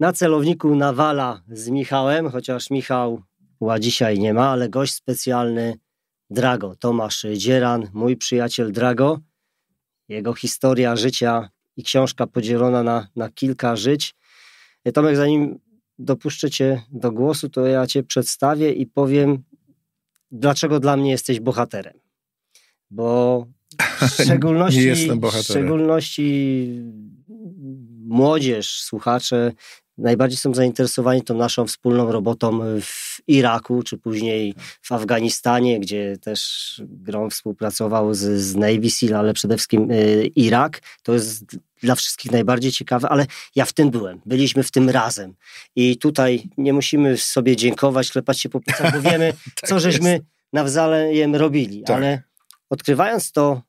Na celowniku nawala z Michałem, chociaż Michał dzisiaj nie ma, ale gość specjalny Drago, Tomasz Dzieran, mój przyjaciel Drago. Jego historia życia i książka podzielona na, na kilka żyć. E, Tomek, zanim dopuszczę Cię do głosu, to ja Cię przedstawię i powiem, dlaczego dla mnie jesteś bohaterem. Bo w szczególności, w szczególności młodzież, słuchacze najbardziej są zainteresowani tą naszą wspólną robotą w Iraku, czy później w Afganistanie, gdzie też Grom współpracował z, z Navy Seal, ale przede wszystkim y, Irak. To jest dla wszystkich najbardziej ciekawe, ale ja w tym byłem. Byliśmy w tym razem. I tutaj nie musimy sobie dziękować, klepać się po plecach, bo wiemy, Tak co żeśmy jest. nawzajem robili. Tak. Ale odkrywając to,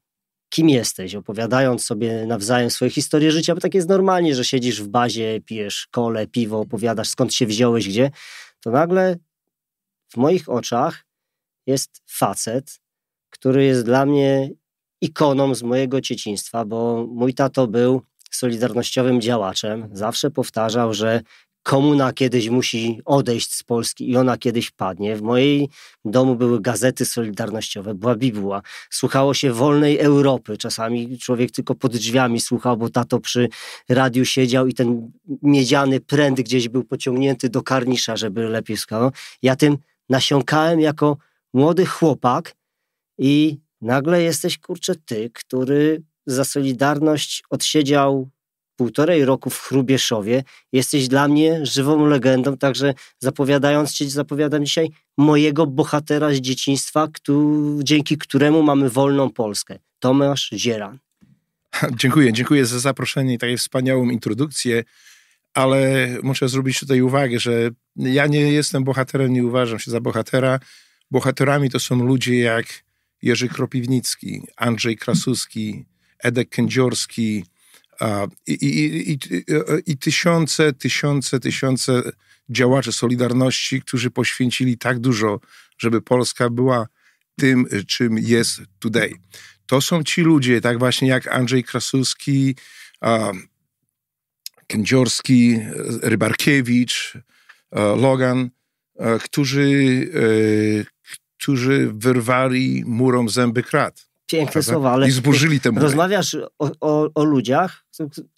kim jesteś, opowiadając sobie nawzajem swoje historie życia, bo tak jest normalnie, że siedzisz w bazie, pijesz kole, piwo, opowiadasz skąd się wziąłeś, gdzie, to nagle w moich oczach jest facet, który jest dla mnie ikoną z mojego dzieciństwa, bo mój tato był solidarnościowym działaczem. Zawsze powtarzał, że komuna kiedyś musi odejść z Polski i ona kiedyś padnie. W mojej domu były gazety solidarnościowe, była Bibuła. Słuchało się wolnej Europy. Czasami człowiek tylko pod drzwiami słuchał, bo tato przy radiu siedział i ten miedziany pręt gdzieś był pociągnięty do karnisza, żeby lepiej słuchało. Ja tym nasiąkałem jako młody chłopak i nagle jesteś, kurczę, ty, który za Solidarność odsiedział półtorej roku w Chrubieszowie. Jesteś dla mnie żywą legendą, także zapowiadając cię, zapowiadam dzisiaj mojego bohatera z dzieciństwa, któ- dzięki któremu mamy wolną Polskę. Tomasz Zieran. Dziękuję, dziękuję za zaproszenie i taką wspaniałą introdukcję, ale muszę zrobić tutaj uwagę, że ja nie jestem bohaterem, nie uważam się za bohatera. Bohaterami to są ludzie jak Jerzy Kropiwnicki, Andrzej Krasuski, Edek Kędziorski i, i, i, i, tysiące, tysiące, tysiące działaczy Solidarności, którzy poświęcili tak dużo, żeby Polska była tym, czym jest today. To są ci ludzie, tak właśnie jak Andrzej Krasuski, Kędziorski, Rybarkiewicz, Logan, którzy, e, którzy wyrwali murom zęby krat. Piękne słowa, ale I zburzyli te mury. rozmawiasz o, o, o ludziach,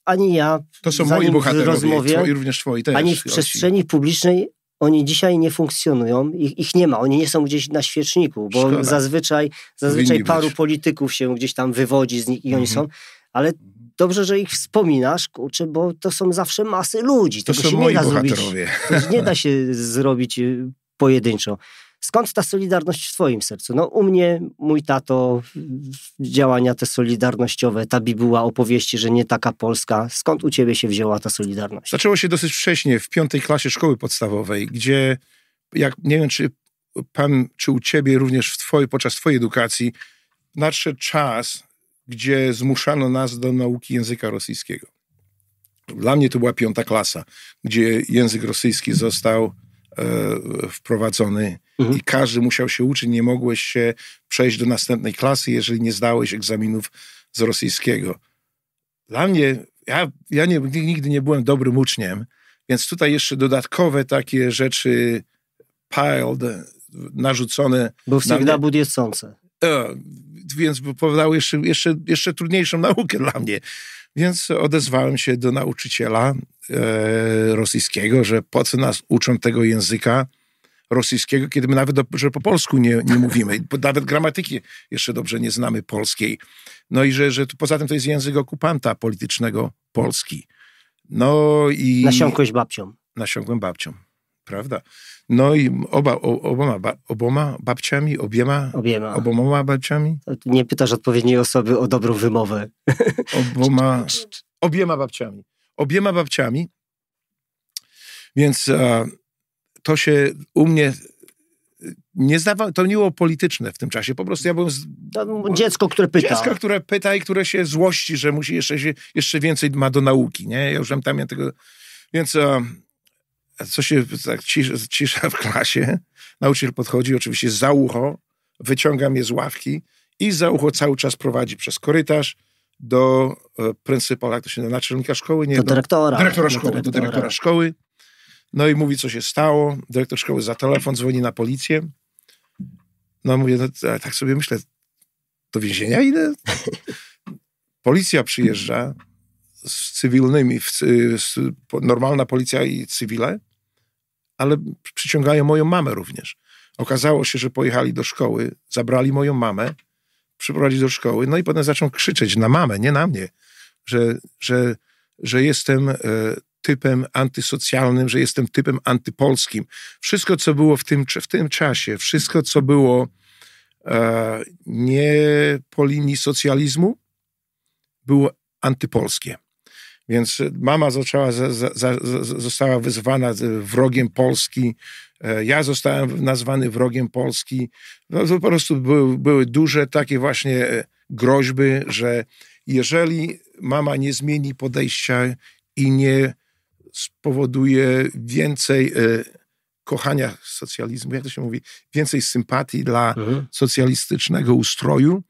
ani ja To są moi bohaterowie, rozmowie, twoi, również twoi też. ani w przestrzeni publicznej oni dzisiaj nie funkcjonują, ich, ich nie ma, oni nie są gdzieś na świeczniku, bo Szkoda. zazwyczaj, zazwyczaj paru być. polityków się gdzieś tam wywodzi z nich i oni Mhm. są, ale dobrze, że ich wspominasz, kurczę, bo to są zawsze masy ludzi, To tego są się nie moi da zrobić, bohaterowie. to nie da się zrobić y, pojedynczo. Skąd ta solidarność w twoim sercu? No u mnie mój tato, działania te solidarnościowe, ta bibuła opowieści, że nie taka Polska. Skąd u ciebie się wzięła ta solidarność? Zaczęło się dosyć wcześnie, w piątej klasie szkoły podstawowej, gdzie, jak nie wiem, czy pan, czy u ciebie również w twojej, podczas twojej edukacji, nadszedł czas, gdzie zmuszano nas do nauki języka rosyjskiego. Dla mnie to była piąta klasa, gdzie język rosyjski został e, wprowadzony Mhm. i każdy musiał się uczyć. Nie mogłeś się przejść do następnej klasy, jeżeli nie zdałeś egzaminów z rosyjskiego. Dla mnie, ja, ja nie, nigdy nie byłem dobrym uczniem, więc tutaj jeszcze dodatkowe takie rzeczy piled, narzucone Był na всегда mnie. будет солнце. E, więc powodowało jeszcze, jeszcze, jeszcze trudniejszą naukę dla mnie. Więc odezwałem się do nauczyciela e, rosyjskiego, że po co nas uczą tego języka rosyjskiego, kiedy my nawet do, że po polsku nie, nie mówimy. Nawet gramatyki jeszcze dobrze nie znamy polskiej. No i że, że poza tym to jest język okupanta politycznego Polski. No i... Nasiąkłeś babcią. Nasiąkłem babcią. Prawda? No i oba, o, oboma, ba, oboma babciami, obiema, Obiema. oboma babciami, Nie pytasz odpowiedniej osoby o dobrą wymowę. oboma, obiema babciami. Obiema babciami. Więc e, to się u mnie nie zdawało, to nie było polityczne w tym czasie. Po prostu ja byłem z, To dziecko, które pyta. dziecko, które pyta i które się złości, że musi jeszcze, się, jeszcze więcej ma do nauki. Nie? Ja już tam, tam tego... Więc e, co się tak cisza, cisza w klasie, nauczyciel podchodzi oczywiście za ucho, wyciąga mnie z ławki i za ucho cały czas prowadzi przez korytarz do e, pryncypala, to się nazywa, naczelnika szkoły? Nie, do dyrektora. Dyrektora szkoły, do dyrektora. do dyrektora szkoły. No i mówi, co się stało. Dyrektor szkoły za telefon dzwoni na policję. No mówię, no, tak sobie myślę, do więzienia idę? Policja przyjeżdża z cywilnymi, z, normalna policja i cywile, ale przyciągają moją mamę również. Okazało się, że pojechali do szkoły, zabrali moją mamę, przyprowadzili do szkoły, no i potem zaczął krzyczeć na mamę, nie na mnie, że, że, że jestem e, typem antysocjalnym, że jestem typem antypolskim. Wszystko, co było w tym, w tym czasie, wszystko, co było e, nie po linii socjalizmu, było antypolskie. Więc mama zaczęła, za, za, za, została wyzwana wrogiem Polski. E, ja zostałem nazwany wrogiem Polski. No, to po prostu były, były duże takie właśnie e, groźby, że jeżeli mama nie zmieni podejścia i nie spowoduje więcej e, kochania socjalizmu, jak to się mówi, więcej sympatii dla mhm. socjalistycznego ustroju,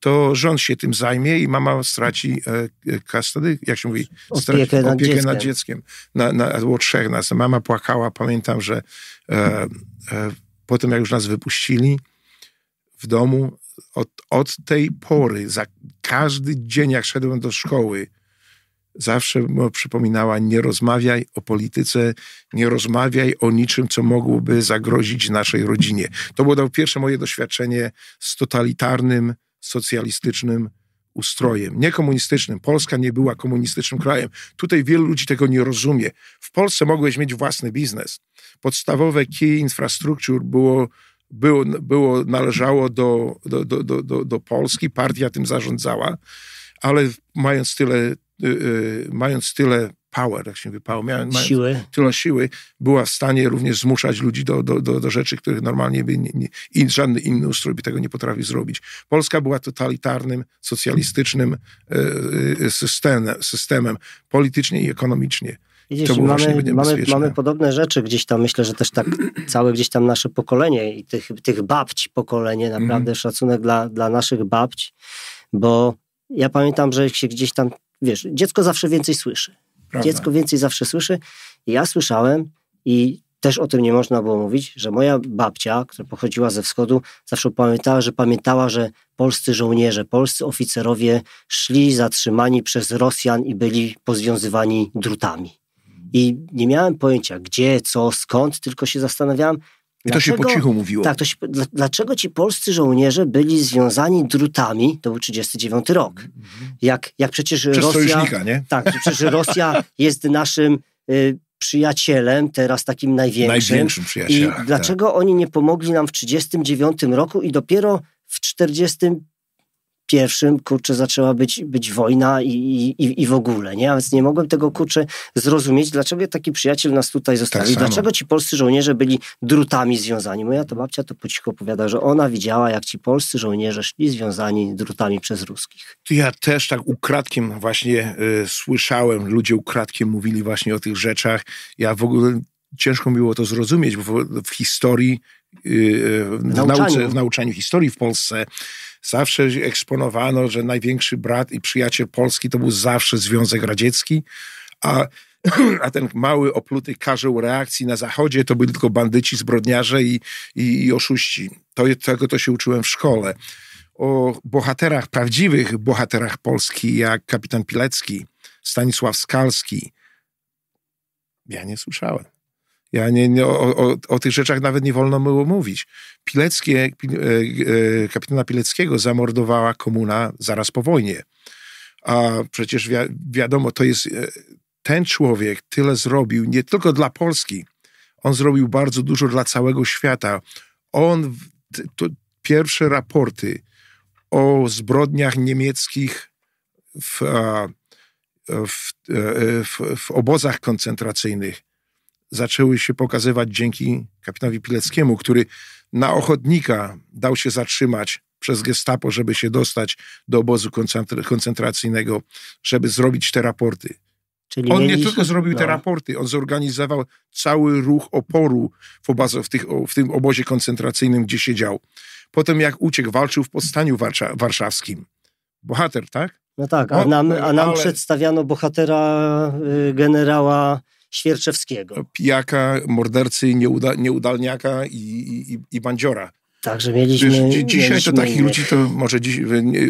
to rząd się tym zajmie i mama straci e, custody, jak się mówi, opiekę, nad, opiekę dzieckiem. nad dzieckiem. Na, na, było trzech nas. Mama płakała, pamiętam, że e, e, potem jak już nas wypuścili w domu, od, od tej pory, za każdy dzień jak szedłem do szkoły, zawsze mu przypominała, nie rozmawiaj o polityce, nie rozmawiaj o niczym, co mogłoby zagrozić naszej rodzinie. To było pierwsze moje doświadczenie z totalitarnym, socjalistycznym ustrojem, nie komunistycznym. Polska nie była komunistycznym krajem. Tutaj wielu ludzi tego nie rozumie. W Polsce mogłeś mieć własny biznes. Podstawowe key infrastructure było, było, było należało do, do, do, do, do Polski, partia tym zarządzała, ale mając tyle, mając tyle power, jak się mówi, power, miałem, siły. tyle siły, była w stanie również zmuszać ludzi do, do, do, do rzeczy, których normalnie by nie, nie, żadny inny ustrój by tego nie potrafił zrobić. Polska była totalitarnym, socjalistycznym e, systemem, systemem politycznie i ekonomicznie. Widzisz, mamy, mamy, mamy podobne rzeczy gdzieś tam, myślę, że też tak całe gdzieś tam nasze pokolenie i tych, tych babci pokolenie, naprawdę mm. szacunek dla, dla naszych babci, bo ja pamiętam, że się gdzieś tam, wiesz, dziecko zawsze więcej słyszy. Prawda. Dziecko więcej zawsze słyszy. Ja słyszałem i też o tym nie można było mówić, że moja babcia, która pochodziła ze wschodu, zawsze pamiętała, że pamiętała, że polscy żołnierze, polscy oficerowie szli zatrzymani przez Rosjan i byli pozwiązywani drutami. I nie miałem pojęcia gdzie, co, skąd, tylko się zastanawiałem, i to się po cichu mówiło. Tak, to się, dlaczego ci polscy żołnierze byli związani drutami, to był 39 rok, -hmm. jak, jak przecież Przez Rosja... nie? Tak, przecież Rosja jest naszym y, przyjacielem, teraz takim największym. Największym przyjacielem. I tak. dlaczego oni nie pomogli nam w 39 roku i dopiero w 40 pierwszym, kurczę, zaczęła być, być wojna i, i, i w ogóle, nie? A więc nie mogłem tego, kurczę, zrozumieć, dlaczego taki przyjaciel nas tutaj zostawił, tak dlaczego ci polscy żołnierze byli drutami związani. Moja to babcia to po cichu opowiada, że ona widziała, jak ci polscy żołnierze szli związani drutami przez ruskich. Ja też tak ukradkiem właśnie y, słyszałem, ludzie ukradkiem mówili właśnie o tych rzeczach. Ja w ogóle ciężko mi było to zrozumieć, bo w, w historii, yy, w, w, nauce, w nauczaniu historii w Polsce zawsze eksponowano, że największy brat i przyjaciel Polski to był zawsze Związek Radziecki, a, a ten mały, opluty karzeł reakcji na Zachodzie to byli tylko bandyci, zbrodniarze i, i, i oszuści. To, tego to się uczyłem w szkole. O bohaterach, prawdziwych bohaterach Polski, jak kapitan Pilecki, Stanisław Skalski, ja nie słyszałem. Ja nie, nie o, o, o, tych rzeczach nawet nie wolno było mówić. Pileckie, e, e, kapitana Pileckiego zamordowała komuna zaraz po wojnie. A przecież wi wiadomo, to jest e, ten człowiek tyle zrobił nie tylko dla Polski, on zrobił bardzo dużo dla całego świata. On, pierwsze raporty o zbrodniach niemieckich w, w, w, w obozach koncentracyjnych zaczęły się pokazywać dzięki kapitanowi Pileckiemu, który na ochotnika dał się zatrzymać przez gestapo, żeby się dostać do obozu koncentracyjnego, żeby zrobić te raporty. Czyli on nie tylko zrobił no. te raporty, on zorganizował cały ruch oporu w, obazo, w, tych, w tym obozie koncentracyjnym, gdzie siedział. Potem jak uciekł, walczył w powstaniu warsza, warszawskim. Bohater, tak? No tak, a No, nam, a nam ale- przedstawiano bohatera y, generała Świerczewskiego. Pijaka, mordercy, nieuda, nieudalniaka i, i, i bandziora. Także Wiesz, mieliśmy. dzi- dzisiaj to mieliśmy takich innych. ludzi to może dziś,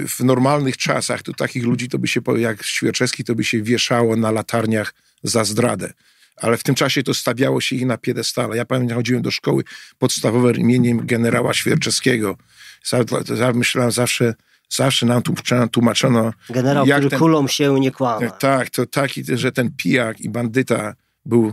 w, normalnych czasach to takich ludzi to by się, jak Świerczewski, to by się wieszało na latarniach za zdradę. Ale w tym czasie to stawiało się ich na piedestale. Ja pamiętam, chodziłem do szkoły podstawowej imieniem generała Świerczewskiego. Myślałem zawsze, zawsze nam tłumaczono, Generał, jak który ten- kulą się nie kłamał. tak, to taki, że ten pijak i bandyta był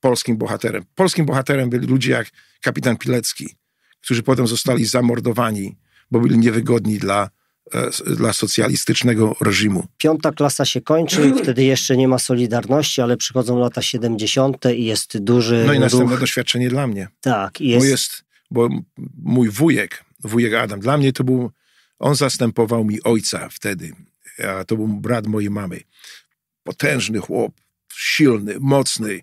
polskim bohaterem. Polskim bohaterem byli ludzie jak kapitan Pilecki, którzy potem zostali zamordowani, bo byli niewygodni dla, e, dla socjalistycznego reżimu. Piąta klasa się kończy, wtedy jeszcze nie ma Solidarności, ale przychodzą lata 70. i jest duży No i następne ruch. doświadczenie dla mnie. Tak, i Bo jest, jest, bo mój wujek, wujek Adam, dla mnie to był, on zastępował mi ojca wtedy, a to był brat mojej mamy. Potężny chłop, silny, mocny,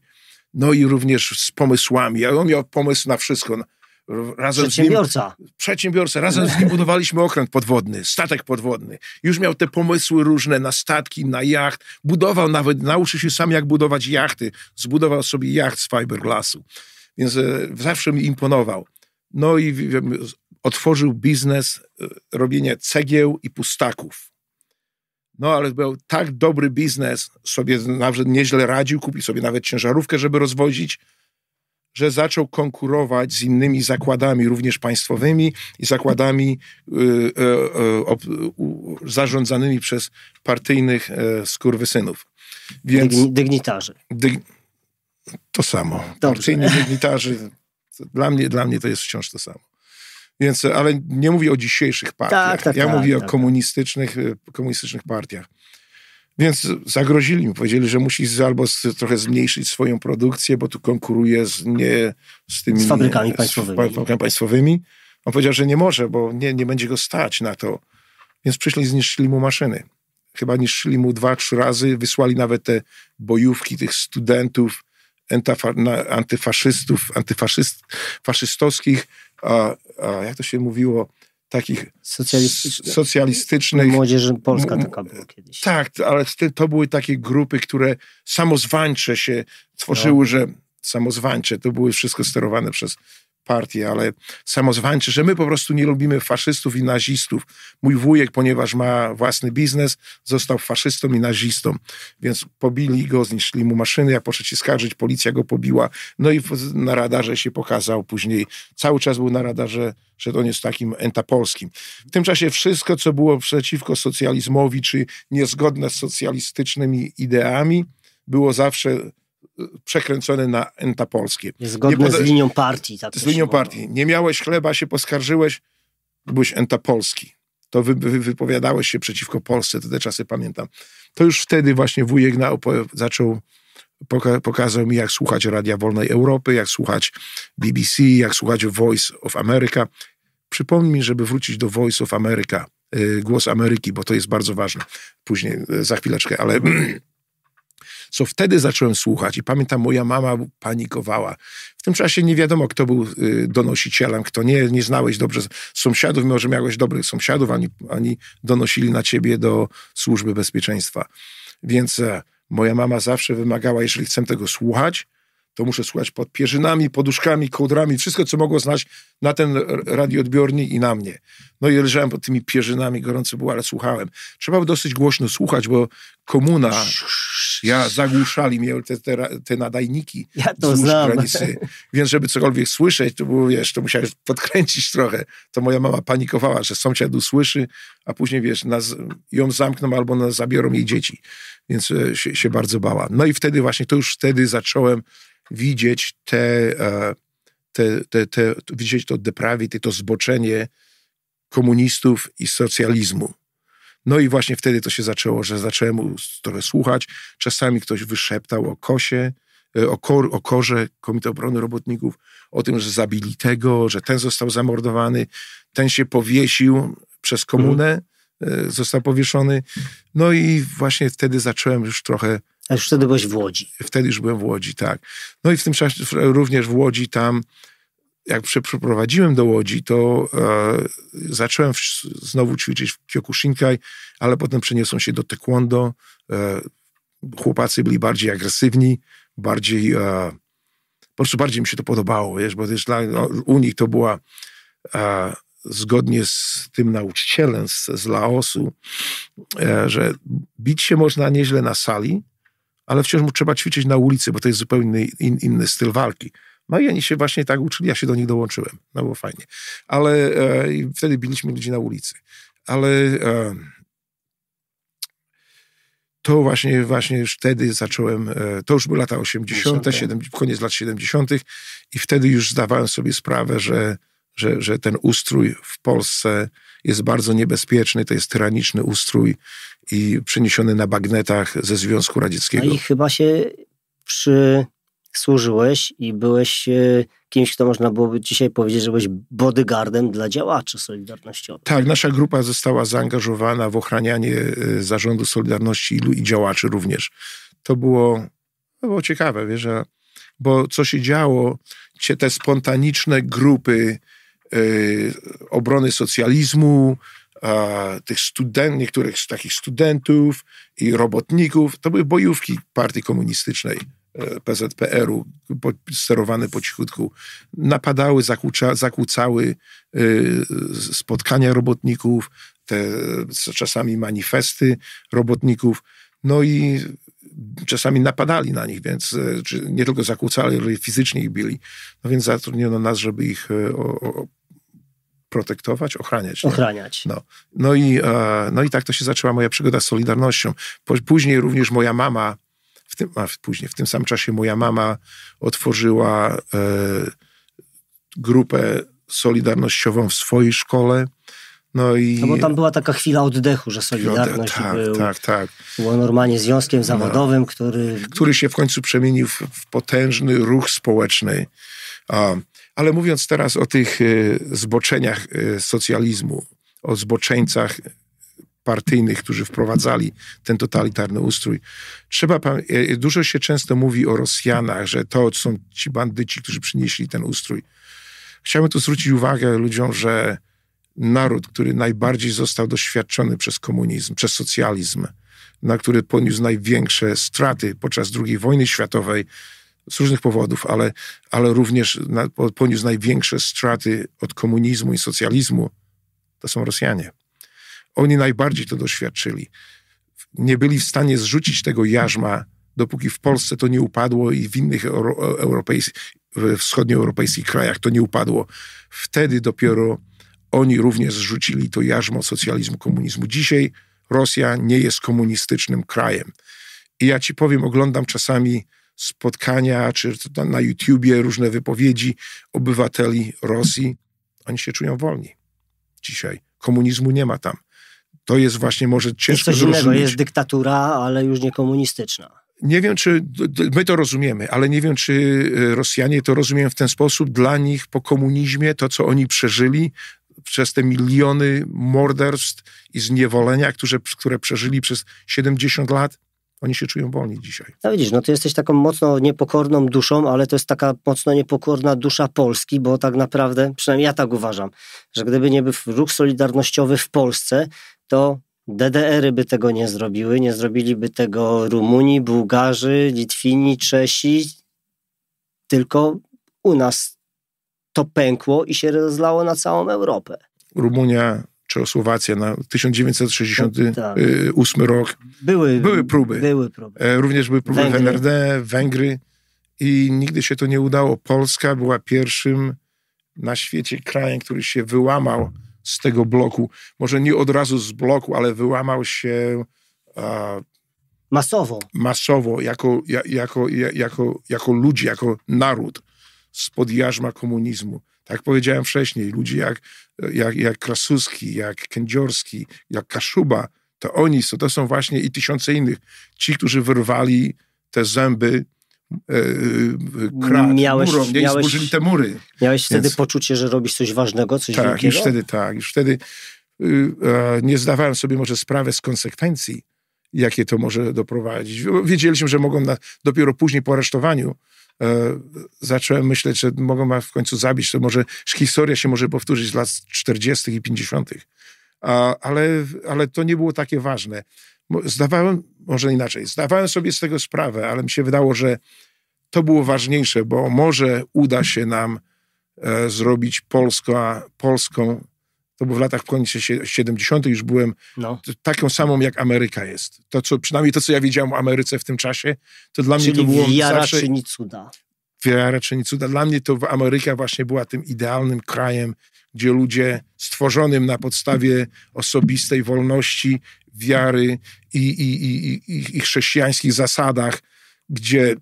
no i również z pomysłami. A on miał pomysł na wszystko. Razem z nim, przedsiębiorca. przedsiębiorca, razem z nim budowaliśmy okręt podwodny, statek podwodny. Już miał te pomysły różne na statki, na jacht. Budował nawet, nauczył się sam jak budować jachty. Zbudował sobie jacht z fiberglassu. Więc e, zawsze mi imponował. No i wiem, otworzył biznes e, robienia cegieł i pustaków. No ale był tak dobry biznes, sobie nawet nieźle radził, kupił sobie nawet ciężarówkę, żeby rozwozić, że zaczął konkurować z innymi zakładami, również państwowymi i zakładami y, y, y, zarządzanymi przez partyjnych y, skurwysynów. Więc Dygni, dygnitarzy. dyg, to samo. Dobrze. Partyjni dygnitarzy, dla mnie, dla mnie to jest wciąż to samo. Więc, ale nie mówię o dzisiejszych partiach. Tak, tak, ja tak, mówię tak, o tak. komunistycznych, y, komunistycznych partiach. Więc zagrozili mi, powiedzieli, że musi z- albo z, trochę zmniejszyć swoją produkcję, bo tu konkuruje z, nie, z tymi Z fabrykami z państwowymi. fabrykami państwowymi. On powiedział, że nie może, bo nie, nie będzie go stać na to. Więc przyszli i zniszczyli mu maszyny. Chyba niszczyli mu dwa, trzy razy, wysłali nawet te bojówki tych studentów, antyfaszystów, antyfaszyst, faszystowskich, a, a jak to się mówiło, takich Socjalistyczny. s- socjalistycznych. Młodzieży Polska taka była kiedyś. Tak, ale to były takie grupy, które samozwańcze się tworzyły, że samozwańcze, to były wszystko sterowane przez partie, ale samozwańcze, że my po prostu nie lubimy faszystów i nazistów. Mój wujek, ponieważ ma własny biznes, został faszystą i nazistą, więc pobili go, zniszczyli mu maszyny, jak poszedł się skarżyć, policja go pobiła, no i na radarze się pokazał później, cały czas był na radarze, że on jest takim entapolskim. W tym czasie wszystko, co było przeciwko socjalizmowi, czy niezgodne z socjalistycznymi ideami, było zawsze przekręcone na entapolskie. Zgodne Nie z linią partii. Tak Z linią partii. Nie miałeś chleba, się poskarżyłeś, byłeś entapolski. To wy, wy, wypowiadałeś się przeciwko Polsce, to te czasy pamiętam. To już wtedy właśnie wujek na, zaczął, poka, pokazał mi, jak słuchać Radia Wolnej Europy, jak słuchać BBC, jak słuchać Voice of America. Przypomnij mi, żeby wrócić do Voice of America, y, Głos Ameryki, bo to jest bardzo ważne. Później, y, za chwileczkę, ale co wtedy zacząłem słuchać i pamiętam, moja mama panikowała. W tym czasie nie wiadomo, kto był y, donosicielem, kto nie, nie znałeś dobrze sąsiadów, mimo że miałeś dobrych sąsiadów, ani, ani donosili na ciebie do służby bezpieczeństwa. Więc e, moja mama zawsze wymagała, jeżeli chcę tego słuchać, to muszę słuchać pod pierzynami, poduszkami, kołdrami, wszystko, co mogło znać na ten radioodbiornik i na mnie. No i leżałem pod tymi pierzynami, gorąco było, ale słuchałem. Trzeba było dosyć głośno słuchać, bo komuna, ja zagłuszali mnie te, te, te nadajniki Ja to znam. granicy. Więc żeby cokolwiek słyszeć, to było, wiesz, to musiałeś podkręcić trochę. To moja mama panikowała, że sąsiad usłyszy, a później, wiesz, nas, ją zamkną albo nas zabiorą jej dzieci. Więc e, się, się bardzo bała. No i wtedy właśnie, to już wtedy zacząłem widzieć te, e, te, te, te widzieć to deprawie, to zboczenie komunistów i socjalizmu. No i właśnie wtedy to się zaczęło, że zacząłem trochę słuchać. Czasami ktoś wyszeptał o kosie, e, o, kor, o korze Komitetu Obrony Robotników, o tym, że zabili tego, że ten został zamordowany, ten się powiesił przez komunę, e, został powieszony. No i właśnie wtedy zacząłem już trochę A już wtedy byłeś w Łodzi. wtedy już byłem w Łodzi, tak. No i w tym czasie również w Łodzi tam jak przeprowadziłem do Łodzi, to e, zacząłem w, znowu ćwiczyć w Kyokushinkai, ale potem przeniosłem się do taekwondo. E, chłopacy byli bardziej agresywni, bardziej, e, po prostu bardziej mi się to podobało, wiesz, bo też dla, no, u nich to była e, zgodnie z tym nauczycielem z, z Laosu, e, że bić się można nieźle na sali, ale wciąż mu trzeba ćwiczyć na ulicy, bo to jest zupełnie in, inny styl walki. No i oni się właśnie tak uczyli, ja się do nich dołączyłem. No było fajnie. Ale e, wtedy biliśmy ludzi na ulicy. Ale e, to właśnie, właśnie już wtedy zacząłem, e, to już były lata 80., 70, koniec lat 70. i wtedy już zdawałem sobie sprawę, że, że, że ten ustrój w Polsce jest bardzo niebezpieczny, to jest tyraniczny ustrój i przeniesiony na bagnetach ze Związku Radzieckiego. No i chyba się przy służyłeś i byłeś e, kimś, kto można byłoby dzisiaj powiedzieć, że byłeś bodyguardem dla działaczy Solidarnościowych. Tak, nasza grupa została zaangażowana w ochranianie e, zarządu Solidarności i działaczy również. To było, to było ciekawe, wiesz, bo co się działo, te spontaniczne grupy obrony socjalizmu, tych student, niektórych z takich studentów i robotników, to były bojówki partii komunistycznej E, PZPR-u, sterowane po cichutku, napadały, zakłóca, zakłócały e, spotkania robotników, te czasami manifesty robotników, no i czasami napadali na nich, więc e, nie tylko zakłócali, ale fizycznie ich bili. No więc zatrudniono nas, żeby ich o, o, protektować, ochraniać. Nie? Ochraniać. No. No, i, no i tak to się zaczęła moja przygoda z Solidarnością. Później również moja mama w tym, a później, w tym samym czasie moja mama otworzyła e, grupę solidarnościową w swojej szkole. No, i... no bo tam była taka chwila oddechu, że Solidarność tak, był, tak, tak. było normalnie związkiem no. zawodowym, no, który... Który się w końcu przemienił w, w potężny ruch społeczny. A, ale mówiąc teraz o tych e, zboczeniach e, socjalizmu, o zboczeńcach partyjnych, którzy wprowadzali ten totalitarny ustrój. Trzeba, e, dużo się często mówi o Rosjanach, że to są ci bandyci, którzy przynieśli ten ustrój. Chciałbym tu zwrócić uwagę ludziom, że naród, który najbardziej został doświadczony przez komunizm, przez socjalizm, na który poniósł największe straty podczas II wojny światowej, z różnych powodów, ale, ale również na, poniósł największe straty od komunizmu i socjalizmu, to są Rosjanie. Oni najbardziej to doświadczyli. Nie byli w stanie zrzucić tego jarzma, dopóki w Polsce to nie upadło i w innych europejskich, wschodnioeuropejskich krajach to nie upadło. Wtedy dopiero oni również zrzucili to jarzmo socjalizmu, komunizmu. Dzisiaj Rosja nie jest komunistycznym krajem. I ja ci powiem, oglądam czasami spotkania, czy na YouTubie różne wypowiedzi obywateli Rosji. Oni się czują wolni dzisiaj. Komunizmu nie ma tam to jest właśnie może ciężko jest coś innego, jest dyktatura, ale już nie komunistyczna. Nie wiem, czy my to rozumiemy, ale nie wiem, czy e, Rosjanie to rozumieją w ten sposób. Dla nich po komunizmie to, co oni przeżyli przez te miliony morderstw i zniewolenia, które, które przeżyli przez 70 lat, oni się czują wolni dzisiaj. No widzisz, no ty jesteś taką mocno niepokorną duszą, ale to jest taka mocno niepokorna dusza Polski, bo tak naprawdę, przynajmniej ja tak uważam, że gdyby nie był ruch solidarnościowy w Polsce, to DDR-y by tego nie zrobiły, nie zrobiliby tego Rumuni, Bułgarzy, Litwini, Czesi, tylko u nas to pękło i się rozlało na całą Europę. Rumunia, Czechosłowacja na 1968 tak. rok. Były, były próby. Były próby. E, również były próby Węgry. w NRD, Węgry i nigdy się to nie udało. Polska była pierwszym na świecie krajem, który się wyłamał z tego bloku. Może nie od razu z bloku, ale wyłamał się masowo. Masowo, jako, jako, jako, jako ludzi, jako naród spod jarzma komunizmu. Tak powiedziałem wcześniej, ludzie jak, jak, jak Krasuski, jak Kędziorski, jak Kaszuba, to oni są, to są właśnie i tysiące innych. Ci, którzy wyrwali te zęby e, krat, miałeś, murą, nie? Miałeś, zburzyli te mury. Miałeś wtedy Więc, poczucie, że robisz coś ważnego, coś tak, wielkiego? już wtedy tak. Już wtedy y, e, nie zdawałem sobie może sprawy z konsekwencji, jakie to może doprowadzić. Wiedzieliśmy, że mogą na, dopiero później po aresztowaniu zacząłem myśleć, że mogą mnie w końcu zabić, to może historia się może powtórzyć z lat 40. i 50. ale, ale to nie było takie ważne. Zdawałem, może inaczej, zdawałem sobie z tego sprawę, ale mi się wydało, że to było ważniejsze, bo może uda się nam e, zrobić Polska, Polską, to było w latach w końcu 70. już byłem no. taką samą jak Ameryka jest. To, co, przynajmniej to, co ja wiedziałem o Ameryce w tym czasie, to dla Czyli mnie to było wiara zawsze... czyni cuda. Wiara czyni cuda. Dla mnie to Ameryka właśnie była tym idealnym krajem, gdzie ludzie stworzonym na podstawie osobistej wolności, wiary i, i, i, i, i chrześcijańskich zasadach, gdzie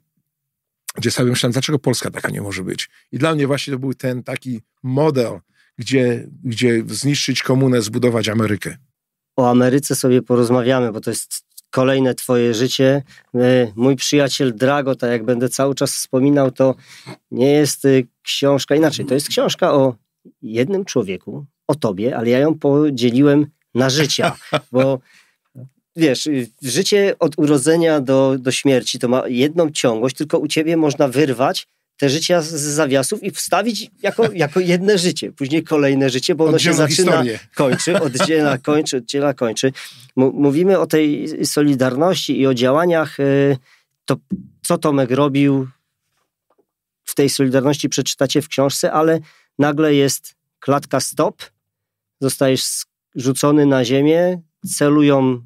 gdzie sobie myślałem, dlaczego Polska taka nie może być. I dla mnie właśnie to był ten taki model, gdzie, gdzie zniszczyć komunę, zbudować Amerykę. O Ameryce sobie porozmawiamy, bo to jest kolejne twoje życie. E, mój przyjaciel Drago, tak jak będę cały czas wspominał, to nie jest y, książka, inaczej, to jest książka o jednym człowieku, o tobie, ale ja ją podzieliłem na życia, bo wiesz, y, życie od urodzenia do, do śmierci to ma jedną ciągłość, tylko u ciebie można wyrwać te życia z zawiasów i wstawić jako, jako jedne życie, później kolejne życie, bo ono Oddzielną się zaczyna, historię. kończy, oddziela, kończy, oddziela, kończy. Mówimy o tej solidarności i o działaniach, y, to co Tomek robił w tej solidarności przeczytacie w książce, ale nagle jest klatka stop, zostajesz rzucony na ziemię, celują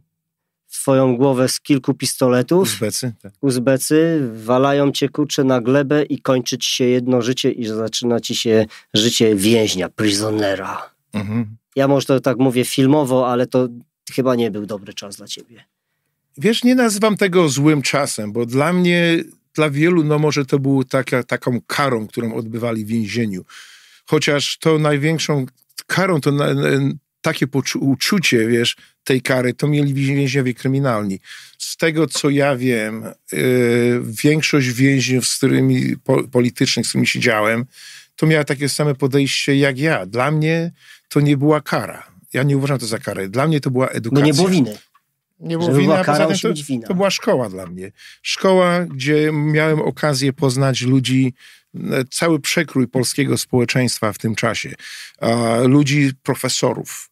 twoją głowę z kilku pistoletów. Uzbecy. Tak. Uzbecy walają cię kurczę na glebę i kończy ci się jedno życie i zaczyna ci się życie więźnia, prisonera. Mhm. Ja może to tak mówię filmowo, ale to chyba nie był dobry czas dla ciebie. Wiesz, nie nazywam tego złym czasem, bo dla mnie, dla wielu, no może to było taka, taką karą, którą odbywali w więzieniu. Chociaż to największą karą, to na, takie uczucie, wiesz, tej kary, to mieli więźniowie kryminalni. Z tego, co ja wiem, yy, większość więźniów, z którymi, po, politycznych, z którymi siedziałem, to miała takie same podejście jak ja. Dla mnie to nie była kara. Ja nie uważam to za karę. Dla mnie to była edukacja. Bo nie było winy. Nie było winy, a poza tym to, to była szkoła dla mnie. Szkoła, gdzie miałem okazję poznać ludzi, e, cały przekrój polskiego społeczeństwa w tym czasie. Ludzi, profesorów,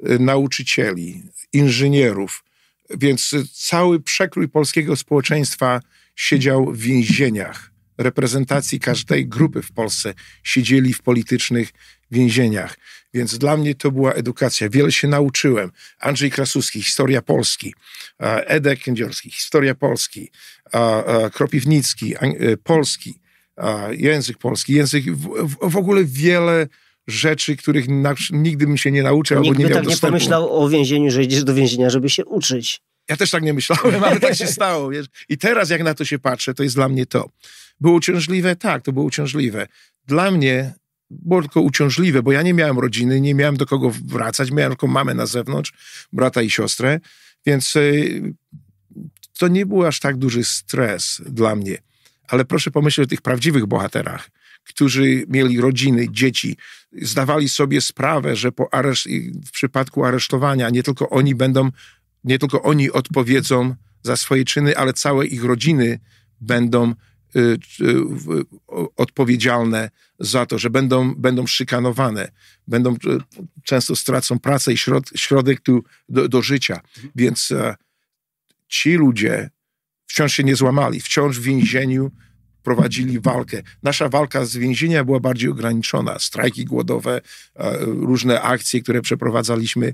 nauczycieli, inżynierów, więc cały przekrój polskiego społeczeństwa siedział w więzieniach. Reprezentacji każdej grupy w Polsce siedzieli w politycznych więzieniach. Więc dla mnie to była edukacja. Wiele się nauczyłem. Andrzej Krasuski, historia Polski. Edek Kędziorski, historia Polski. Kropiwnicki, y, polski. Język polski. Język, w ogóle wiele rzeczy, których na, nigdy bym się nie nauczył Nikt albo nie miał tak dostępu. nie pomyślał o więzieniu, że idziesz do więzienia, żeby się uczyć. Ja też tak nie myślałem, ale tak się stało. Wiesz? I teraz jak na to się patrzę, to jest dla mnie to. Było uciążliwe? Tak, to było uciążliwe. Dla mnie było tylko uciążliwe, bo ja nie miałem rodziny, nie miałem do kogo wracać, miałem tylko mamę na zewnątrz, brata i siostrę, więc y, to nie był aż tak duży stres dla mnie. Ale proszę pomyśleć o tych prawdziwych bohaterach, którzy mieli rodziny, dzieci, zdawali sobie sprawę, że po areszt, w przypadku aresztowania nie tylko oni będą, nie tylko oni odpowiedzą za swoje czyny, ale całe ich rodziny będą y, y, odpowiedzialne za to, że będą, będą szykanowane, będą, y, często stracą pracę i środ, środek tu do, do życia. Więc e, ci ludzie wciąż się nie złamali, wciąż w więzieniu prowadzili walkę. Nasza walka z więzienia była bardziej ograniczona. Strajki głodowe, e, różne akcje, które przeprowadzaliśmy,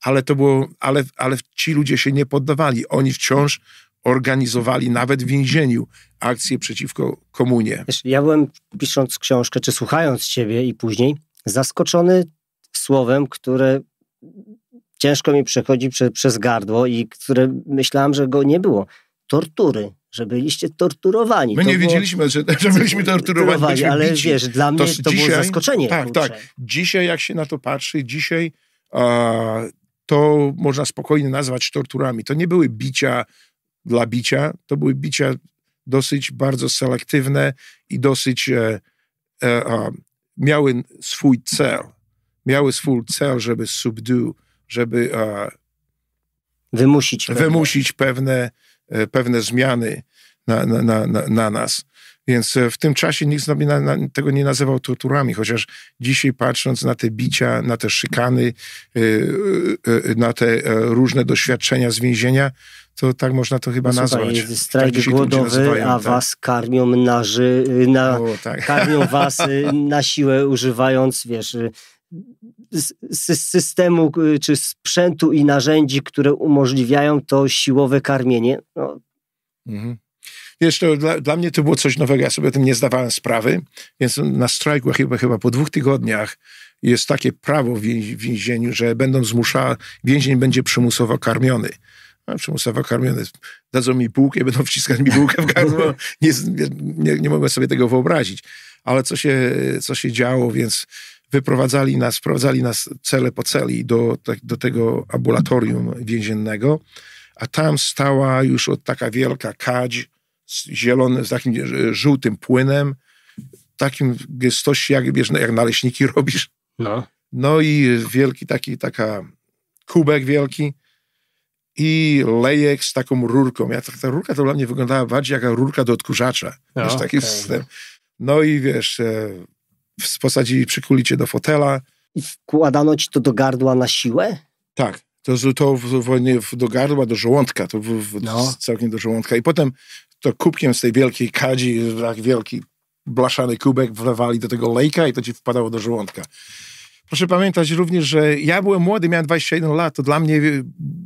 ale to było, ale, ale ci ludzie się nie poddawali. Oni wciąż organizowali nawet w więzieniu akcje przeciwko komunie. Ja byłem pisząc książkę, czy słuchając ciebie i później, zaskoczony słowem, które ciężko mi przechodzi prze, przez gardło i które myślałem, że go nie było. Tortury że byliście torturowani. My to nie było... wiedzieliśmy, że, że byliśmy torturowani. ale bici. wiesz, dla mnie to, to dzisiaj, było zaskoczenie. Tak, kurczę. tak. Dzisiaj jak się na to patrzy, dzisiaj a, to można spokojnie nazwać torturami. To nie były bicia dla bicia, to były bicia dosyć bardzo selektywne i dosyć e, e, a, miały swój cel. Miały swój cel, żeby subdue, żeby wymusić pewne. wymusić pewne pewne zmiany. na, na, na, na nas. Więc w tym czasie nikt z na, na, tego nie nazywał torturami, chociaż dzisiaj patrząc na te bicia, na te szykany, na te różne doświadczenia z więzienia, to tak można to chyba no, nazwać. Słuchaj, strajk tak głodowy, a tak? was karmią na, na o, tak. karmią was na siłę używając, wiesz, systemu czy sprzętu i narzędzi, które umożliwiają to siłowe karmienie. No. Mhm. Wiesz, to dla, dla, mnie to było coś nowego, ja sobie o tym nie zdawałem sprawy, więc na strajku chyba, chyba po dwóch tygodniach jest takie prawo w więzieniu, że będą zmuszał, więzień będzie przymusowo karmiony. No, przymusowo karmiony. Dadzą mi bułkę, będą wciskać mi bułkę w gardło. Nie, nie, nie sobie tego wyobrazić. Ale co się, co się działo, więc wyprowadzali nas, wprowadzali nas cele po celi do, do tego ambulatorium więziennego, a tam stała już od taka wielka kadź z zielonym, z takim żółtym płynem, takim gestości, jak, wiesz, jak naleśniki robisz. No. No i wielki taki, taka kubek wielki i lejek z taką rurką. Ja, ta, ta rurka to dla mnie wyglądała bardziej jak rurka do odkurzacza. No, wiesz, taki okay. No i wiesz, e, posadzili, przykuli cię do fotela. I wkładano ci to do gardła na siłę? Tak. To, to w, w, do gardła, do żołądka, to w, no. całkiem do żołądka. I potem to kubkiem z tej wielkiej kadzi, tak wielki blaszany kubek wlewali do tego lejka i to ci wpadało do żołądka. Proszę pamiętać również, że ja byłem młody, miałem 21 lat, to dla mnie,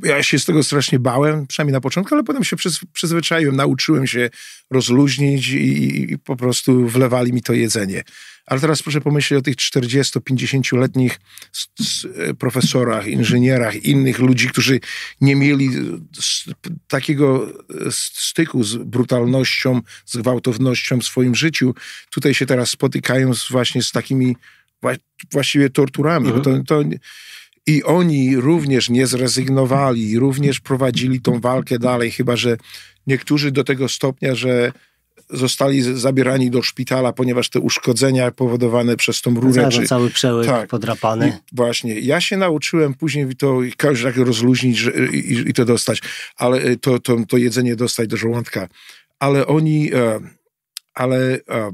ja się z tego strasznie bałem, przynajmniej na początku, ale potem się przyz, przyzwyczaiłem, nauczyłem się rozluźnić i, i po prostu wlewali mi to jedzenie. Ale teraz proszę pomyśleć o tych 40-50-letnich profesorach, inżynierach, innych ludzi, którzy nie mieli takiego styku z brutalnością, z gwałtownością w swoim życiu. Tutaj się teraz spotykają właśnie z takimi właściwie torturami. Mhm. To, to, I oni również nie zrezygnowali, również prowadzili tą walkę dalej, chyba że niektórzy do tego stopnia, że zostali zabierani do szpitala, ponieważ te uszkodzenia powodowane przez tą rurę... Czy, cały przełyk tak, podrapany. I właśnie. Ja się nauczyłem później to tak rozluźnić i, i, to dostać, ale e, to, to, to jedzenie dostać do żołądka. Ale oni... E, ale e,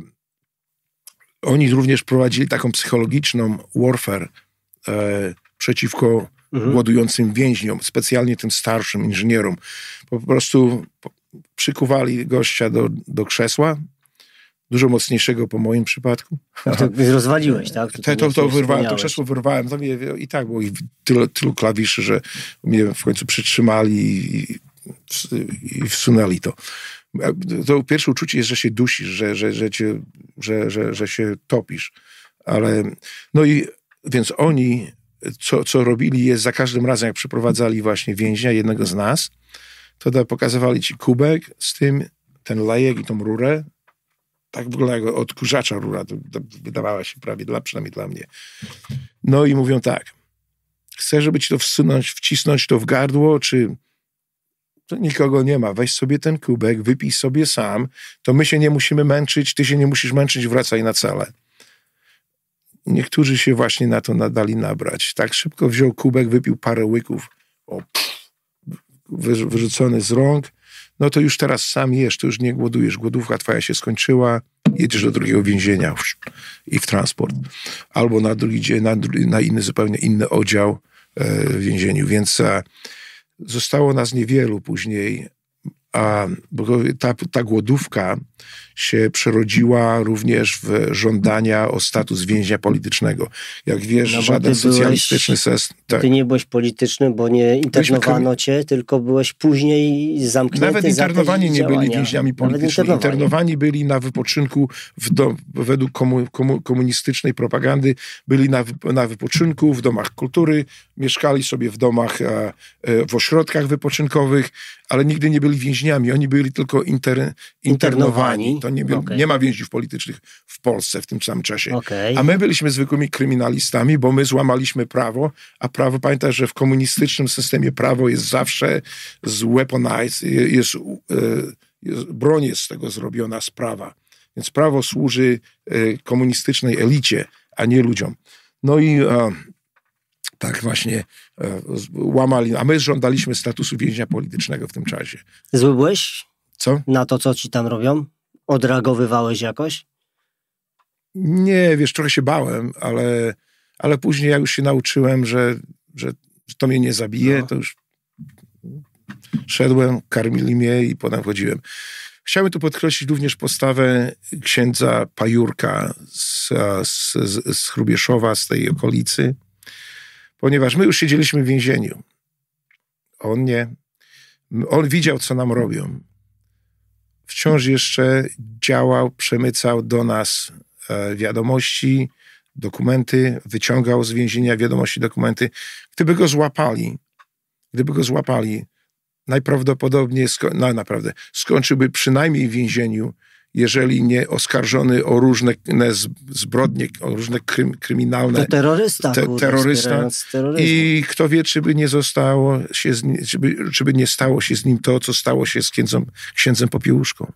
oni również prowadzili taką psychologiczną warfare e, przeciwko mhm. głodującym więźniom, specjalnie tym starszym inżynierom. Po prostu przykuwali gościa do, do krzesła, dużo mocniejszego po moim przypadku. To rozwaliłeś, tak? To, to, to, to wyrwałem, to krzesło wyrwałem. I tak było i tylu, tylu klawiszy, że mnie w końcu przytrzymali i, i wsunęli to to pierwsze uczucie jest, że się dusisz, że, że, że, cię, że, że, że się topisz. Ale no i więc oni, co, co robili jest za każdym razem, jak przyprowadzali właśnie więźnia, jednego z nas, to pokazywali ci kubek z tym, ten lejek i tą rurę. Tak wygląda jak odkurzacza rura, to, to wydawała się prawie, dla, przynajmniej dla mnie. No i mówią tak, chcę, żeby ci to wsunąć, wcisnąć to w gardło, czy to nikogo nie ma. Weź sobie ten kubek, wypij sobie sam, to my się nie musimy męczyć, ty się nie musisz męczyć, wracaj na cele. Niektórzy się właśnie na to nadali nabrać. Tak szybko wziął kubek, wypił parę łyków, o, pff, wyrzucony z rąk. No to już teraz sam jesz, to już nie głodujesz. Głodówka twoja się skończyła, jedziesz do drugiego więzienia i w transport. Albo na drugi dzień, na, na inny, zupełnie inny oddział e, w więzieniu. Więc e, Zostało nas niewielu później, a ta, ta głodówka się przerodziła również w żądania o status więźnia politycznego. Jak wiesz, no żaden socjalistyczny system... Tak. Ty nie byłeś polityczny, bo nie internowano cię, tylko byłeś później zamknięty Nawet internowani nie byli więźniami politycznymi. Internowani. internowani. byli na wypoczynku w do, według komu, komu, komunistycznej propagandy, byli na, na wypoczynku w domach kultury, mieszkali sobie w domach, e, w ośrodkach wypoczynkowych, ale nigdy nie byli więźniami. Oni byli tylko inter, internowani. To nie, okay. nie ma więźniów politycznych w Polsce w tym samym czasie. Okay. A my byliśmy zwykłymi kryminalistami, bo my złamaliśmy prawo, a prawo, pamiętaj, że w komunistycznym systemie prawo jest zawsze zweaponized, jest, e, jest, broń jest z tego zrobiona sprawa. Więc prawo służy komunistycznej elicie, a nie ludziom. No i tak właśnie e, łamali, a my żądaliśmy statusu więźnia politycznego w tym czasie. Zły byłeś? Co? Na to, co ci tam robią? Odreagowywałeś jakoś? Nie, wiesz, trochę się bałem, ale, ale później ja już się nauczyłem, że, że to mnie nie zabije, no. to już szedłem, karmili mnie i potem chodziłem. Chciałbym tu podkreślić również postawę księdza Pajurka z, z, z, z Hrubieszowa, z tej okolicy, ponieważ my już siedzieliśmy w więzieniu. On nie. On widział, co nam robią. Wciąż jeszcze działał, przemycał do nas e, wiadomości, dokumenty, wyciągał z więzienia wiadomości, dokumenty. Gdyby go złapali, gdyby go złapali, najprawdopodobniej, no naprawdę, skończyłby przynajmniej w więzieniu, jeżeli nie oskarżony o różne zbrodnie, o różne krym, kryminalne... To terrorysta. Te, terrorysta. I kto wie, czy by nie zostało się, czy by, czy by nie stało się z nim to, co stało się z księdzem, księdzem Popiełuszką.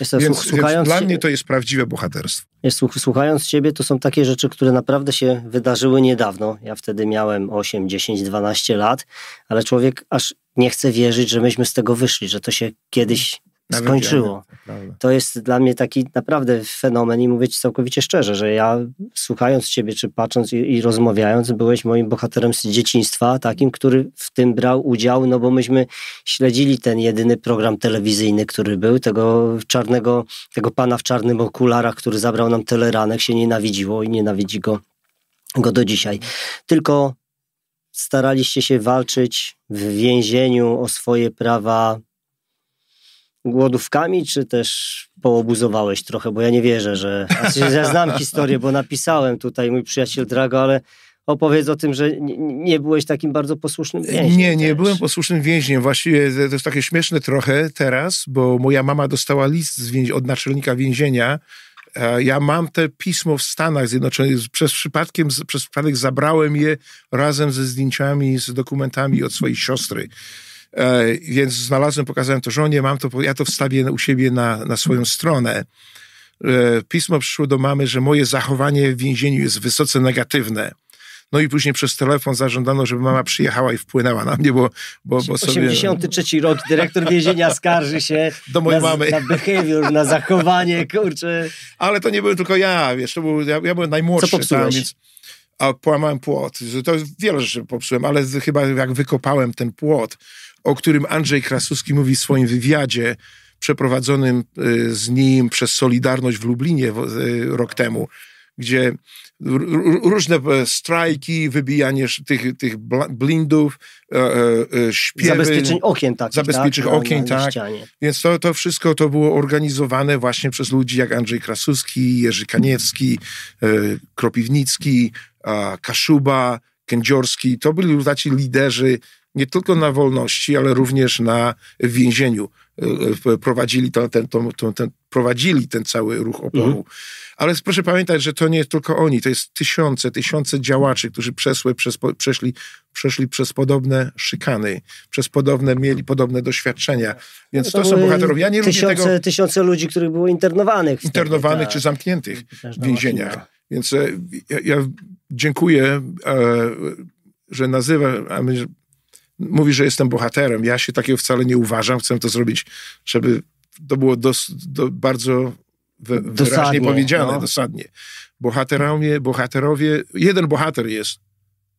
Jestem, więc, słuchając więc dla mnie to jest prawdziwe bohaterstwo. Jest, słuchając ciebie, to są takie rzeczy, które naprawdę się wydarzyły niedawno. Ja wtedy miałem 8, 10, 12 lat, ale człowiek aż nie chce wierzyć, że myśmy z tego wyszli, że to się kiedyś skończyło. Ja, to jest dla mnie taki naprawdę fenomen i mówię ci całkowicie szczerze, że ja słuchając ciebie, czy patrząc i, i, rozmawiając, byłeś moim bohaterem z dzieciństwa, takim, który w tym brał udział, no bo myśmy śledzili ten jedyny program telewizyjny, który był, tego czarnego, tego pana w czarnym okularach, który zabrał nam teleranek, się nienawidziło i nienawidzi go, go do dzisiaj. Tylko staraliście się walczyć w więzieniu o swoje prawa głodówkami, czy też poobuzowałeś trochę, bo ja nie wierzę, że... Znaczy, ja znam historię, bo napisałem tutaj mój przyjaciel Drago, ale opowiedz o tym, że nie, byłeś takim bardzo posłusznym więźniem. Nie, nie też. byłem posłusznym więźniem. Właściwie to jest takie śmieszne trochę teraz, bo moja mama dostała list od naczelnika więzienia. Ja mam te pismo w Stanach Zjednoczonych. Przez, przypadkiem, przez przypadek zabrałem je razem ze zdjęciami, z dokumentami od swojej siostry. E, więc znalazłem, pokazałem to żonie, mam to, ja to wstawię u siebie na, na swoją stronę. E, pismo przyszło do mamy, że moje zachowanie w więzieniu jest wysoce negatywne. No i później przez telefon zażądano, żeby mama przyjechała i wpłynęła na mnie, bo, bo, bo sobie... 83 rok, dyrektor więzienia skarży się do mojej na, mamy. na behavior, na zachowanie, kurczę. Ale to nie byłem tylko ja, wiesz, to był, ja, ja byłem najmłodszy. Co popsułeś? Tam, więc, a połamałem płot. To wiele rzeczy popsułem, ale chyba jak wykopałem ten płot, o którym Andrzej Krasuski mówi w swoim wywiadzie przeprowadzonym y, z nim przez Solidarność w Lublinie y, rok temu, gdzie różne e, strajki, wybijanie tych, tych blindów, e, e, śpiewy. Zabezpieczeń okien takich, Zabezpieczeń tak? okien, na, na tak. Więc to, to wszystko to było organizowane właśnie przez ludzi jak Andrzej Krasuski, Jerzy Kaniewski, Kropiwnicki, Kaszuba, Kędziorski. To byli taci liderzy nie tylko na wolności, ale również na więzieniu. E, e, prowadzili, ten, ten, prowadzili ten cały ruch oporu. Mhm. Ale proszę pamiętać, że to nie tylko oni, to jest tysiące, tysiące działaczy, którzy przeszły, przez, przeszli, przeszli przez podobne szykany, przez podobne, mieli podobne doświadczenia. Więc no to, to są bohaterowie. Ja nie tysiące, lubię tego... Tysiące ludzi, których było internowanych. Internowanych czy zamkniętych w więzieniach. Więc e, ja, ja dziękuję, że nazywa, mówi, że jestem bohaterem. Ja się takiego wcale nie uważam. Chcę to zrobić, żeby to było dos, do, bardzo wy, wyraźnie powiedziane, no. dosadnie. Bohaterowie, bohaterowie, jeden bohater jest,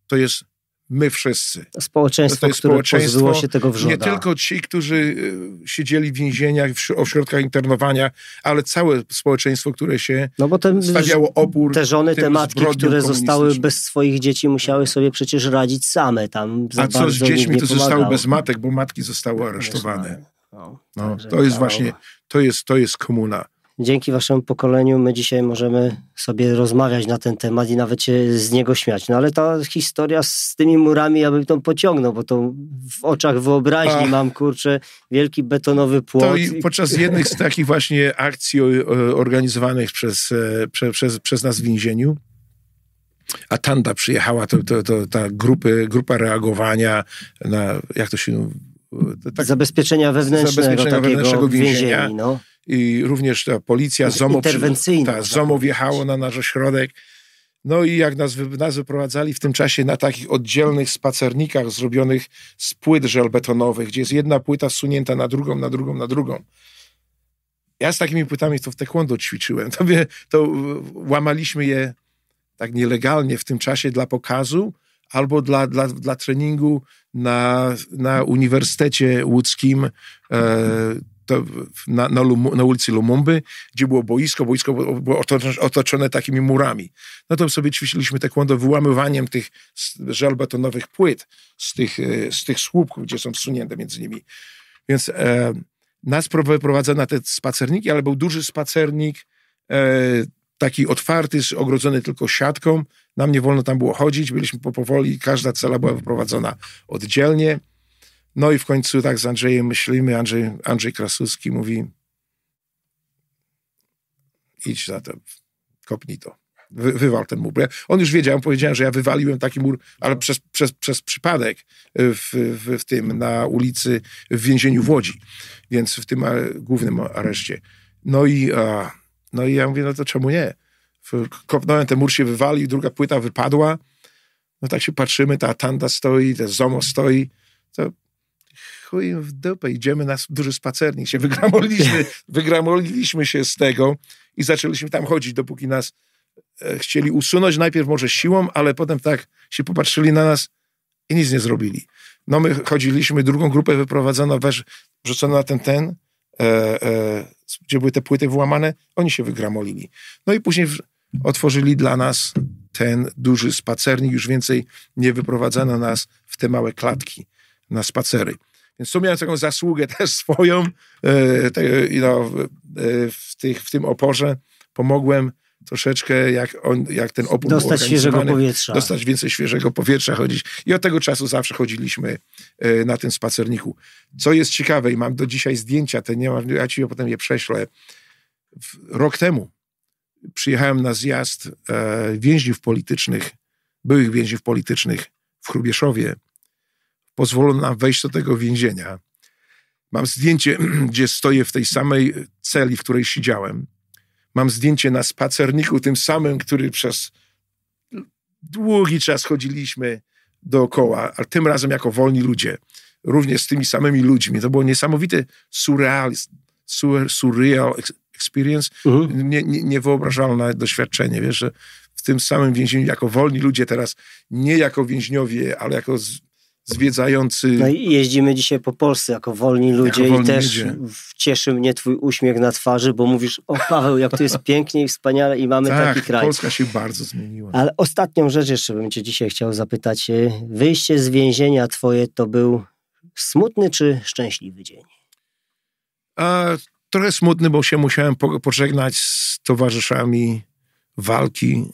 to jest my wszyscy. Społeczeństwo, to jest które społeczeństwo, się tego wrzoda. Nie tylko ci, którzy y, siedzieli w więzieniach, w ośrodkach internowania, ale całe społeczeństwo, które się no bo te, stawiało opór. Te żony, te matki, które zostały bez swoich dzieci, musiały sobie przecież radzić same tam. A co z dziećmi, które zostały bez matek, bo matki zostały aresztowane. No, to jest właśnie, to jest, to jest komuna dzięki waszemu pokoleniu my dzisiaj możemy sobie rozmawiać na ten temat i nawet się z niego śmiać. No ale ta historia z tymi murami, ja bym tą pociągnął, bo to w oczach wyobraźni Ach. mam, kurczę, wielki betonowy płot. To i podczas jednych z takich właśnie akcji organizowanych przez, e, prze, przez, przez nas w więzieniu, a Tanda przyjechała, to, to, to ta grupy, grupa reagowania na, jak to się... Tak, zabezpieczenia wewnętrznego, zabezpieczenia wewnętrznego więzienia. więzienia no i również ta policja ZOMO, ta, ZOMO wjechało na nasz ośrodek. No i jak nas, nas wyprowadzali w tym czasie na takich oddzielnych spacernikach zrobionych z płyt żelbetonowych, gdzie jest jedna płyta sunięta na drugą, na drugą, na drugą. ja z takimi płytami to w taekwondo ćwiczyłem. To, wie, to łamaliśmy je tak nielegalnie w tym czasie dla pokazu albo dla, dla, dla treningu na, na Uniwersytecie Łódzkim e, na, na, na, ulicy Lumumby, gdzie było boisko, boisko było otoczone takimi murami. No to sobie ćwiczyliśmy taekwondo wyłamywaniem tych żelbetonowych płyt z tych, e, z tych słupków, gdzie są wsunięte między nimi. Więc e, nas prowadzono na te spacerniki, ale był duży spacernik, e, taki otwarty, ogrodzony tylko siatką. Nam nie wolno tam było chodzić, byliśmy po powoli, każda cela była wyprowadzona oddzielnie. No i w końcu tak z Andrzejem myślimy, Andrzej, Andrzej Krasuski mówi idź za to, kopnij to, wy, wywal ten mur. On już wiedział, powiedziałem, że ja wywaliłem taki mur, ale przez, przez, przez przypadek w, w, w tym, na ulicy, w więzieniu w Łodzi, więc w tym głównym areszcie. No i, no i ja mówię, no to czemu nie? Kopnąłem, ten mur się wywalił, druga płyta wypadła, no tak się patrzymy, ta tanda stoi, ten zomo stoi, to chuj w dupę, idziemy na duży spacernik, się wygramoliliśmy, wygramoliliśmy się z tego i zaczęliśmy tam chodzić, dopóki nas e, chcieli usunąć, najpierw może siłą, ale potem tak się popatrzyli na nas i nic nie zrobili. No my chodziliśmy, drugą grupę wyprowadzono, wesz, wrzucono na ten ten, e, e, gdzie były te płyty włamane, oni się wygramolili. No i później w, otworzyli dla nas ten duży spacernik, już więcej nie wyprowadzano nas w te małe klatki na spacery. Więc tu miałem taką zasługę też swoją e, no, w, tych, w tym oporze. Pomogłem troszeczkę, jak, on, jak ten opór Dostać świeżego powietrza. Dostać więcej świeżego powietrza, chodzić. I od tego czasu zawsze chodziliśmy e, na tym spacerniku. Co jest ciekawe i mam do dzisiaj zdjęcia, te nie mam, ja ci potem je prześlę. Rok temu przyjechałem na zjazd e, więźniów politycznych, byłych więźniów politycznych w Chrubieszowie pozwolono nam wejść do tego więzienia. Mam zdjęcie, gdzie stoję w tej samej celi, w której siedziałem. Mam zdjęcie na spacerniku, tym samym, który przez długi czas chodziliśmy dookoła, ale tym razem jako wolni ludzie. Również z tymi samymi ludźmi. To było niesamowite surreal, surreal experience, mhm. nie, nie, niewyobrażalne doświadczenie. Wiesz, że w tym samym więzieniu jako wolni ludzie teraz, nie jako więźniowie, ale jako zwiedzający. No i jeździmy dzisiaj po Polsce jako wolni ludzie jako wolni i też ludzie. cieszy mnie twój uśmiech na twarzy, bo mówisz, o Paweł, jak to jest pięknie i wspaniale i mamy tak, taki kraj. Polska się bardzo zmieniła. Ale ostatnią rzecz jeszcze bym cię dzisiaj chciał zapytać. E, wyjście z więzienia twoje to był smutny czy szczęśliwy dzień? A, trochę smutny, bo się musiałem pożegnać z towarzyszami walki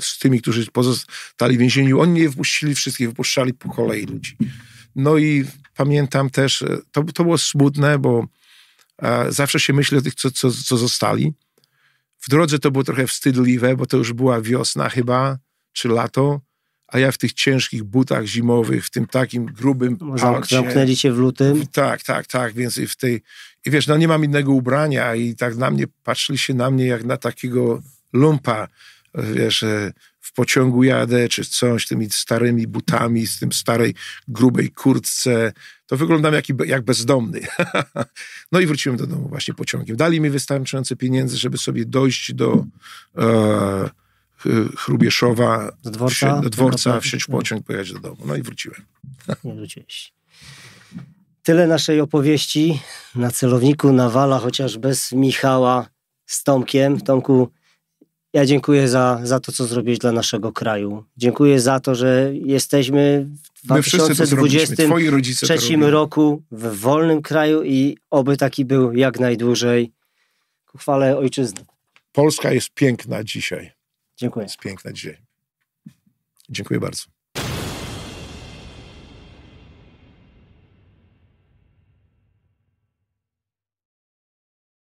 z tymi, którzy pozostali w więzieniu. Oni nie wpuścili wszystkich, wypuszczali po kolei ludzi. No i pamiętam też, e, to, to było smutne, bo zawsze się myśli o tych, co, co, co zostali. W drodze to było trochę wstydliwe, bo to już była wiosna chyba, czy lato, a ja w tych ciężkich butach zimowych, w tym takim grubym palcie. Zamknęli cię w lutym? Tak, tak, tak, więc i w tej... I wiesz, no nie mam innego ubrania i tak na mnie, patrzyli się na mnie jak na takiego lumpa wiesz, w pociągu jadę, czy coś, tymi starymi butami, z tym starej, grubej kurtce, to wyglądam jak, jak bezdomny. no i wróciłem do domu właśnie pociągiem. Dali mi wystarczające pieniędze, żeby sobie dojść do e, Chrubieszowa, do dworca, do dworca wsiąść w pociąg, pojechać do domu. No i wróciłem. Nie wróciłeś. Tyle naszej opowieści na celowniku Nawala, chociaż bez Michała z Tomkiem. Tomku, ja dziękuję za, za to, co zrobiłeś dla naszego kraju. Dziękuję za to, że jesteśmy w 2023 roku w wolnym kraju i oby taki był jak najdłużej. Ku chwale ojczyzny. Polska jest piękna dzisiaj. Dziękuję. Jest piękna dzisiaj. Dziękuję bardzo.